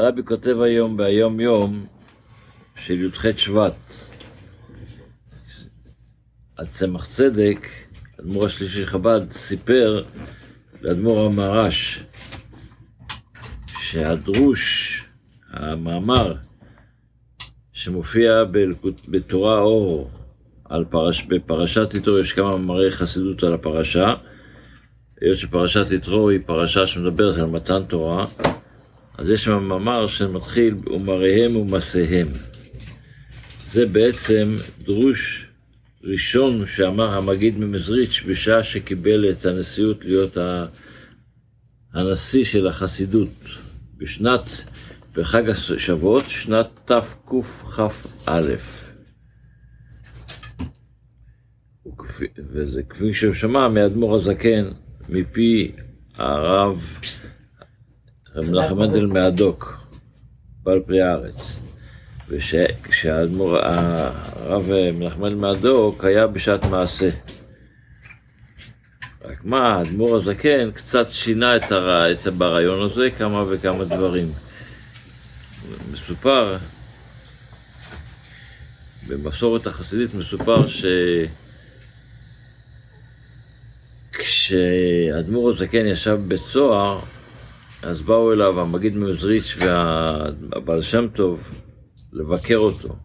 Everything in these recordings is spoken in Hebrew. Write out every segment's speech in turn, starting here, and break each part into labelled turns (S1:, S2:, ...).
S1: הרבי כותב היום ביום יום של י"ח שבט. על צמח צדק, אדמו"ר השלישי של חב"ד סיפר לאדמו"ר המהר"ש שהדרוש, המאמר שמופיע בתורה אור על פרש, בפרשת יתרו יש כמה מאמרי חסידות על הפרשה היות שפרשת יתרו היא פרשה שמדברת על מתן תורה אז יש שם מאמר שמתחיל ומראיהם ומעשיהם זה בעצם דרוש ראשון שאמר המגיד ממזריץ' בשעה שקיבל את הנשיאות להיות הנשיא של החסידות בשנת, בחג השבועות, שנת תקכ"א. וזה כפי שהוא שמע מאדמו"ר הזקן, מפי הרב מנחם מנדל מהדוק, בעל פרי הארץ. וכשהאדמו"ר, הרב מנחם מהדוק היה בשעת מעשה. רק מה, האדמו"ר הזקן קצת שינה את, הר... את ברעיון הזה כמה וכמה דברים. מסופר, במסורת החסידית מסופר ש... כשהאדמו"ר הזקן ישב בבית סוהר, אז באו אליו המגיד ממזריץ' והבעל שם טוב לבקר אותו.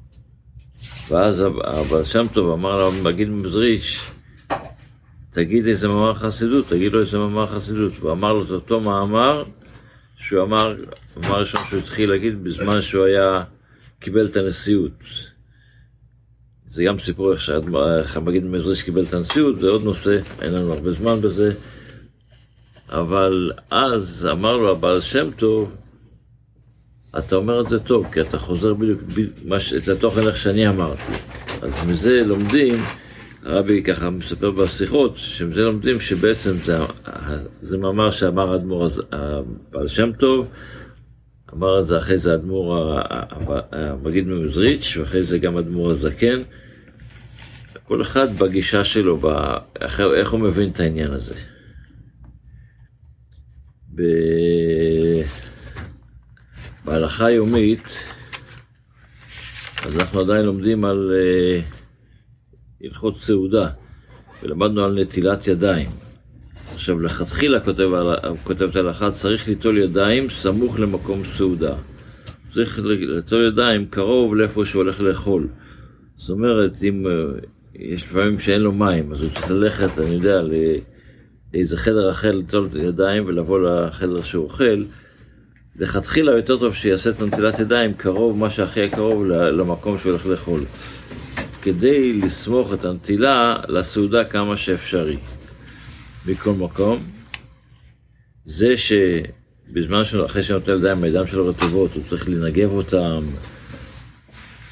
S1: ואז הבעל שם טוב אמר לו, מגיד ממזריץ', תגיד איזה מאמר חסידות, תגיד לו איזה מאמר חסידות. הוא אמר לו את אותו מאמר שהוא אמר, מאמר ראשון שהוא התחיל להגיד בזמן שהוא היה, קיבל את הנשיאות. זה גם סיפור איך המגיד ממזריץ' קיבל את הנשיאות, זה עוד נושא, אין לנו הרבה זמן בזה. אבל אז אמר לו הבעל שם טוב, אתה אומר את זה טוב, כי אתה חוזר בדיוק את התוכן איך שאני אמרתי. אז מזה לומדים, הרבי ככה מספר בשיחות, שמזה לומדים שבעצם זה, זה מאמר שאמר האדמו"ר הבעל שם טוב, אמר את זה אחרי זה האדמו"ר המגיד ממזריץ', ואחרי זה גם האדמו"ר הזקן. כל אחד בגישה שלו, איך הוא מבין את העניין הזה. ב... בהלכה היומית, אז אנחנו עדיין לומדים על uh, הלכות סעודה, ולמדנו על נטילת ידיים. עכשיו, לכתחילה כותב, כותבת ההלכה, צריך ליטול ידיים סמוך למקום סעודה. צריך ליטול ידיים קרוב לאיפה שהוא הולך לאכול. זאת אומרת, אם uh, יש לפעמים שאין לו מים, אז הוא צריך ללכת, אני יודע, לאיזה חדר אחר ליטול ידיים ולבוא לחדר שהוא אוכל. לכתחילה יותר טוב שיעשה את נטילת ידיים קרוב, מה שהכי קרוב למקום שהוא הולך לאכול. כדי לסמוך את הנטילה לסעודה כמה שאפשרי. מכל מקום, זה שבזמן שהוא, אחרי שנוטל ידיים, הידיים שלו רטובות, הוא צריך לנגב אותם,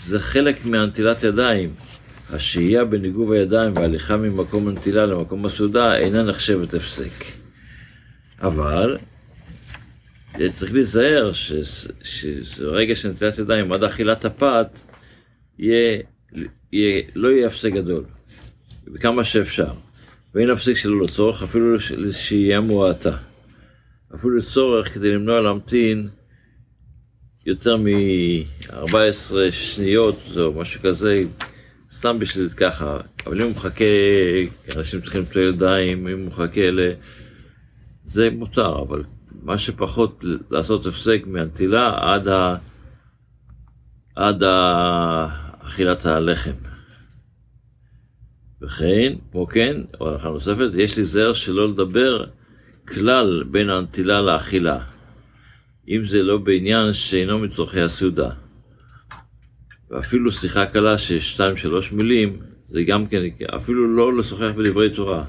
S1: זה חלק מהנטילת ידיים. השהייה בניגוב הידיים וההליכה ממקום הנטילה למקום הסעודה אינה נחשבת הפסק. אבל צריך להיזהר שברגע שנטילת ידיים עד אכילת הפת, יהיה, יהיה, לא יהיה הפסק גדול, כמה שאפשר. ואין הפסק שלא לצורך, אפילו שיהיה מועטה. אפילו לצורך כדי למנוע להמתין יותר מ-14 שניות או משהו כזה, סתם בשביל ככה. אבל אם הוא מחכה, אנשים צריכים לטול ידיים, אם הוא מחכה ל... זה מותר, אבל מה שפחות לעשות הפסק מהנטילה עד, ה... עד ה... אכילת הלחם. וכן, כמו כן, או הלכה נוספת, יש להיזהר שלא לדבר כלל בין הנטילה לאכילה, אם זה לא בעניין שאינו מצורכי הסעודה. ואפילו שיחה קלה של שתיים שלוש מילים, זה גם כן, אפילו לא לשוחח בדברי תורה.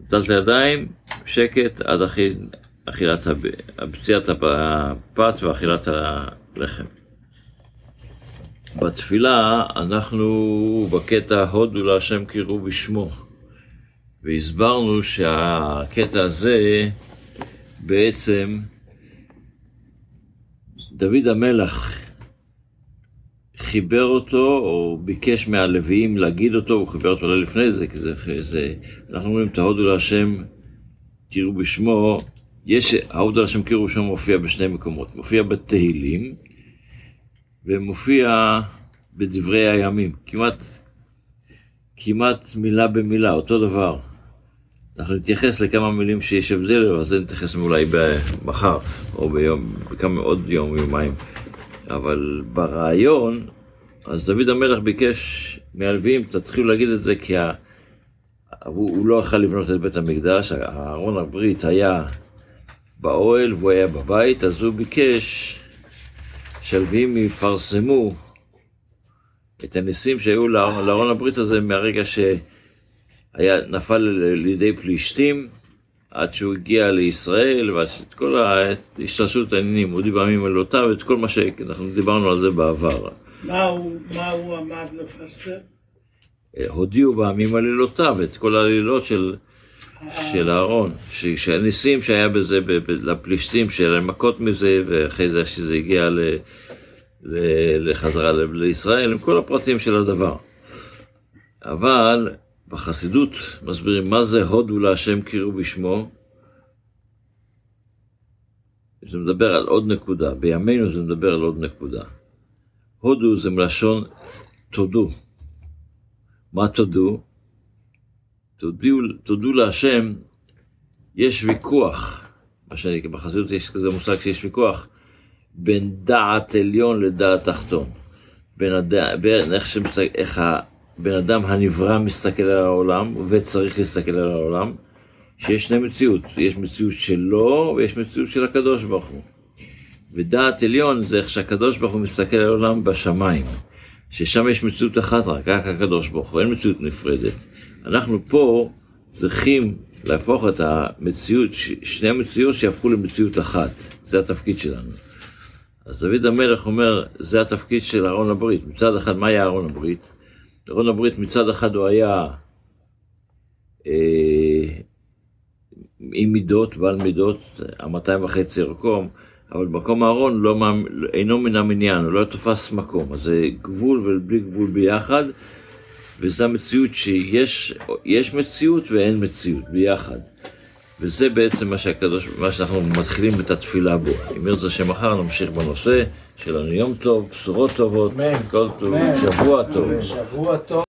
S1: נטלת ידיים, שקט עד אחי, אכילת, פציעת הפת ואכילת הלחם. בתפילה אנחנו בקטע הודו להשם קראו בשמו, והסברנו שהקטע הזה בעצם דוד המלך חיבר אותו, או ביקש מהלוויים להגיד אותו, הוא חיבר אותו לפני זה, כי זה, זה אנחנו אומרים תהודו להשם תראו בשמו, יש, העוד על השם קירו שם מופיע בשני מקומות, מופיע בתהילים ומופיע בדברי הימים, כמעט, כמעט מילה במילה, אותו דבר. אנחנו נתייחס לכמה מילים שיש הבדל, אבל זה נתייחס אולי מחר, או ביום, בכמה עוד יום, יומיים. אבל ברעיון, אז דוד המלך ביקש מהלוויים, תתחילו להגיד את זה כי ה... הוא, הוא לא יכול לבנות את בית המקדש, אהרון הברית היה באוהל והוא היה בבית, אז הוא ביקש שהלוויים יפרסמו את הניסים שהיו לארון הברית הזה מהרגע שהיה נפל לידי פלישתים עד שהוא הגיע לישראל ועד שאת כל השתלשלות העניינים, הוא דיבר ממילותיו את כל מה שאנחנו דיברנו על זה בעבר.
S2: מה הוא, מה הוא עמד לפרסם?
S1: הודיעו בעמים עלילותיו את כל העלילות של, של אהרון, שהניסים שהיה בזה לפלישתים, שהיה להם מכות מזה, ואחרי זה שזה הגיע ל, ל, לחזרה ל, לישראל, עם כל הפרטים של הדבר. אבל בחסידות מסבירים מה זה הודו להשם קראו בשמו. זה מדבר על עוד נקודה, בימינו זה מדבר על עוד נקודה. הודו זה מלשון תודו. מה תודו? תודו, תודו להשם, יש ויכוח, מה שאני, בחסידות יש כזה מושג שיש ויכוח, בין דעת עליון לדעת תחתון. בין, הדע, בין איך, שמסתכל, איך הבן אדם הנברא מסתכל על העולם וצריך להסתכל על העולם, שיש שני מציאות, יש מציאות שלו ויש מציאות של הקדוש ברוך הוא. ודעת עליון זה איך שהקדוש ברוך הוא מסתכל על העולם בשמיים. ששם יש מציאות אחת רק, רק הקדוש ברוך הוא, אין מציאות נפרדת. אנחנו פה צריכים להפוך את המציאות, שני המציאות שיהפכו למציאות אחת, זה התפקיד שלנו. אז דוד המלך אומר, זה התפקיד של ארון הברית. מצד אחד, מה היה ארון הברית? ארון הברית מצד אחד הוא היה אה, עם מידות, בעל מידות, המאתיים וחצי ערכו, אבל מקום הארון לא, אינו מן המניין, הוא לא תופס מקום, אז זה גבול ובלי גבול ביחד, וזו המציאות שיש מציאות ואין מציאות ביחד. וזה בעצם מה שהקדוש, מה שאנחנו מתחילים את התפילה בו. אם ירצה שמחר נמשיך בנושא, שיהיה לנו יום טוב, בשורות טובות, כל טוב, שבוע טוב.
S2: שבוע טוב.